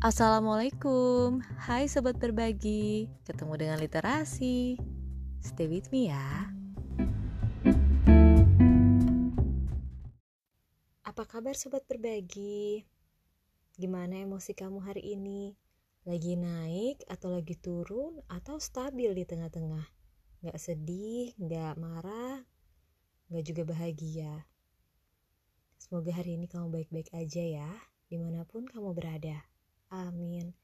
Assalamualaikum, hai sobat berbagi, ketemu dengan literasi. Stay with me ya. Apa kabar sobat berbagi? Gimana emosi kamu hari ini? Lagi naik atau lagi turun atau stabil di tengah-tengah? Gak sedih, gak marah, gak juga bahagia. Semoga hari ini kamu baik-baik aja ya, di mana pun kamu berada. Amin.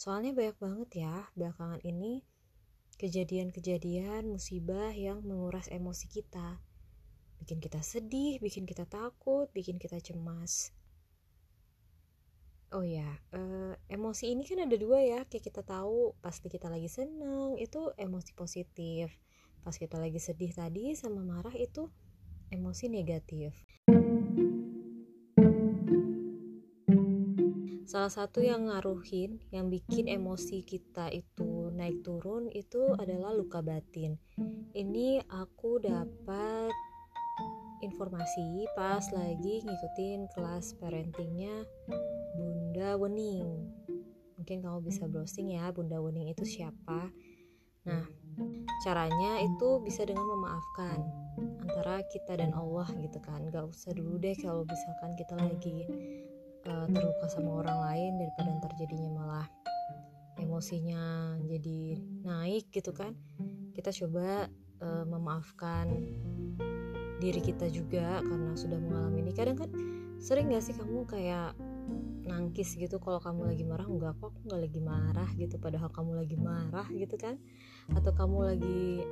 Soalnya banyak banget ya belakangan ini kejadian-kejadian musibah yang menguras emosi kita. Bikin kita sedih, bikin kita takut, bikin kita cemas. Oh ya, uh, emosi ini kan ada dua ya, kayak kita tahu pasti kita lagi seneng itu emosi positif. Pas kita lagi sedih tadi sama marah itu emosi negatif. Salah satu yang ngaruhin, yang bikin emosi kita itu naik turun itu adalah luka batin. Ini aku dapat informasi pas lagi ngikutin kelas parentingnya Bunda Wening. Mungkin kamu bisa browsing ya Bunda Wening itu siapa. Nah, caranya itu bisa dengan memaafkan antara kita dan Allah gitu kan. Gak usah dulu deh kalau misalkan kita lagi uh, terluka sama orang lain daripada ntar jadinya malah emosinya jadi naik gitu kan. Kita coba uh, memaafkan diri kita juga karena sudah mengalami ini. Kadang kan sering gak sih kamu kayak nangkis gitu kalau kamu lagi marah enggak kok aku nggak lagi marah gitu padahal kamu lagi marah gitu kan. Atau kamu lagi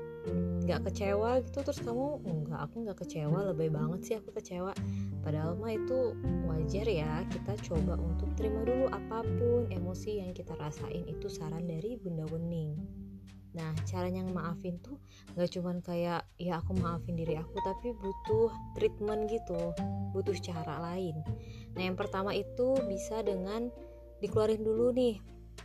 nggak mm, kecewa gitu terus kamu enggak aku nggak kecewa lebih banget sih aku kecewa padahal mah itu wajar ya kita coba untuk terima dulu apa pun emosi yang kita rasain itu saran dari Bunda Wening Nah, caranya maafin tuh gak cuman kayak ya aku maafin diri aku tapi butuh treatment gitu, butuh cara lain. Nah, yang pertama itu bisa dengan dikeluarin dulu nih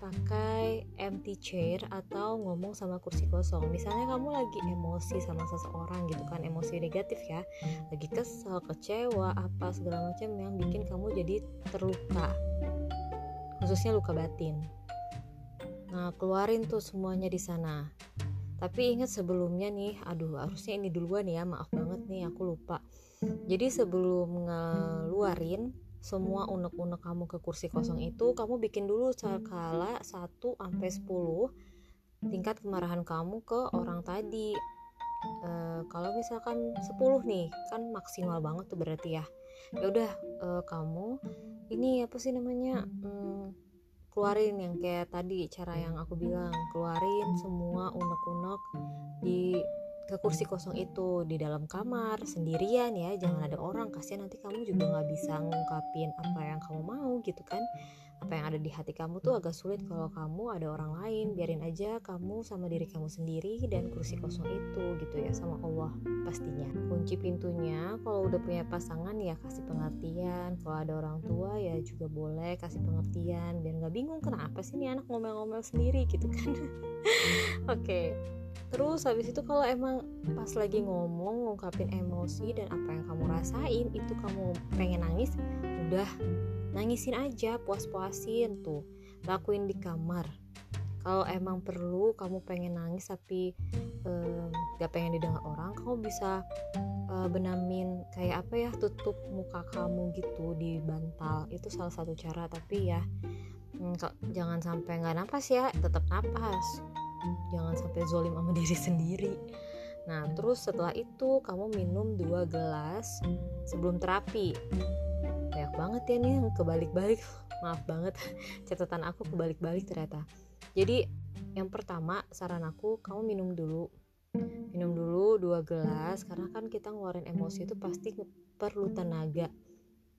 pakai empty chair atau ngomong sama kursi kosong. Misalnya kamu lagi emosi sama seseorang gitu kan, emosi negatif ya. Lagi kesel, kecewa, apa segala macam yang bikin kamu jadi terluka. Khususnya luka batin. Nah, keluarin tuh semuanya di sana. Tapi ingat sebelumnya nih, aduh harusnya ini duluan ya, maaf banget nih aku lupa. Jadi sebelum ngeluarin semua unek-unek kamu ke kursi kosong itu, kamu bikin dulu skala 1 sampai 10 tingkat kemarahan kamu ke orang tadi. E, kalau misalkan 10 nih, kan maksimal banget tuh berarti ya. Ya udah e, kamu ini apa sih namanya? Hmm, keluarin yang kayak tadi cara yang aku bilang keluarin semua unek-unek di ke kursi kosong itu di dalam kamar sendirian ya jangan ada orang kasihan nanti kamu juga nggak bisa ngungkapin apa yang kamu mau gitu kan. Apa yang ada di hati kamu tuh agak sulit kalau kamu ada orang lain biarin aja kamu sama diri kamu sendiri dan kursi kosong itu gitu ya sama Allah pastinya. Kunci pintunya kalau udah punya pasangan ya kasih pengertian kalau ada orang tua ya juga boleh kasih pengertian biar nggak bingung kenapa sih nih anak ngomel-ngomel sendiri gitu kan. Oke. okay. Terus habis itu kalau emang pas lagi ngomong ngungkapin emosi dan apa yang kamu rasain itu kamu pengen nangis, udah. Nangisin aja puas-puasin tuh. Lakuin di kamar. Kalau emang perlu kamu pengen nangis tapi um, gak pengen didengar orang kamu bisa uh, benamin kayak apa ya tutup muka kamu gitu di bantal. Itu salah satu cara tapi ya hmm, jangan sampai nggak napas ya tetap napas jangan sampai zolim sama diri sendiri. Nah terus setelah itu kamu minum dua gelas sebelum terapi. Banyak banget ya nih yang kebalik-balik. Maaf banget catatan aku kebalik-balik ternyata. Jadi yang pertama saran aku kamu minum dulu. Minum dulu dua gelas karena kan kita ngeluarin emosi itu pasti perlu tenaga.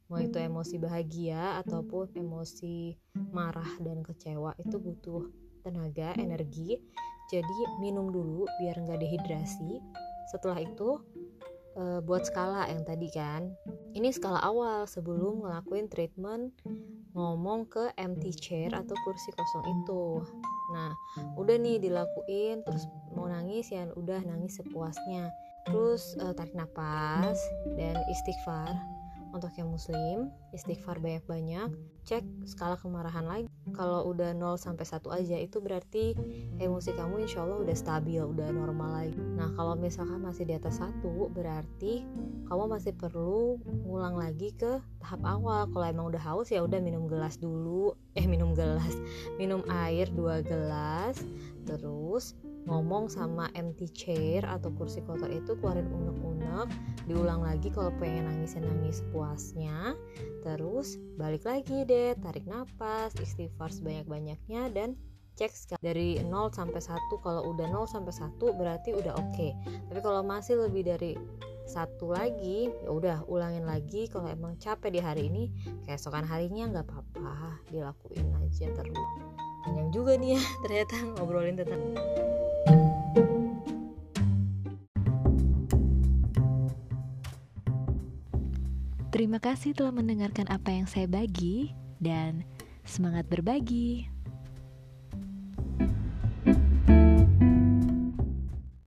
Mau itu emosi bahagia ataupun emosi marah dan kecewa itu butuh tenaga energi. Jadi minum dulu biar nggak dehidrasi. Setelah itu uh, buat skala yang tadi kan. Ini skala awal sebelum ngelakuin treatment ngomong ke empty chair atau kursi kosong itu. Nah udah nih dilakuin terus mau nangis ya udah nangis sepuasnya. Terus uh, tarik nafas dan istighfar untuk yang muslim istighfar banyak-banyak cek skala kemarahan lagi. Kalau udah 0 sampai 1 aja itu berarti emosi kamu insya Allah udah stabil udah normal lagi. Nah kalau misalkan masih di atas satu berarti kamu masih perlu ngulang lagi ke tahap awal. Kalau emang udah haus ya udah minum gelas dulu. Eh minum gelas. Minum air dua gelas terus ngomong sama empty chair atau kursi kotor itu keluarin unek-unek diulang lagi kalau pengen nangis nangis puasnya. Terus balik lagi deh tarik nafas istighfar sebanyak-banyaknya dan cek dari 0 sampai 1 kalau udah 0 sampai 1 berarti udah oke. Okay. tapi kalau masih lebih dari satu lagi ya udah ulangin lagi kalau emang capek di hari ini. Keesokan harinya nggak apa-apa dilakuin aja terus. Panjang juga nih ya ternyata ngobrolin tentang Terima kasih telah mendengarkan apa yang saya bagi dan semangat berbagi.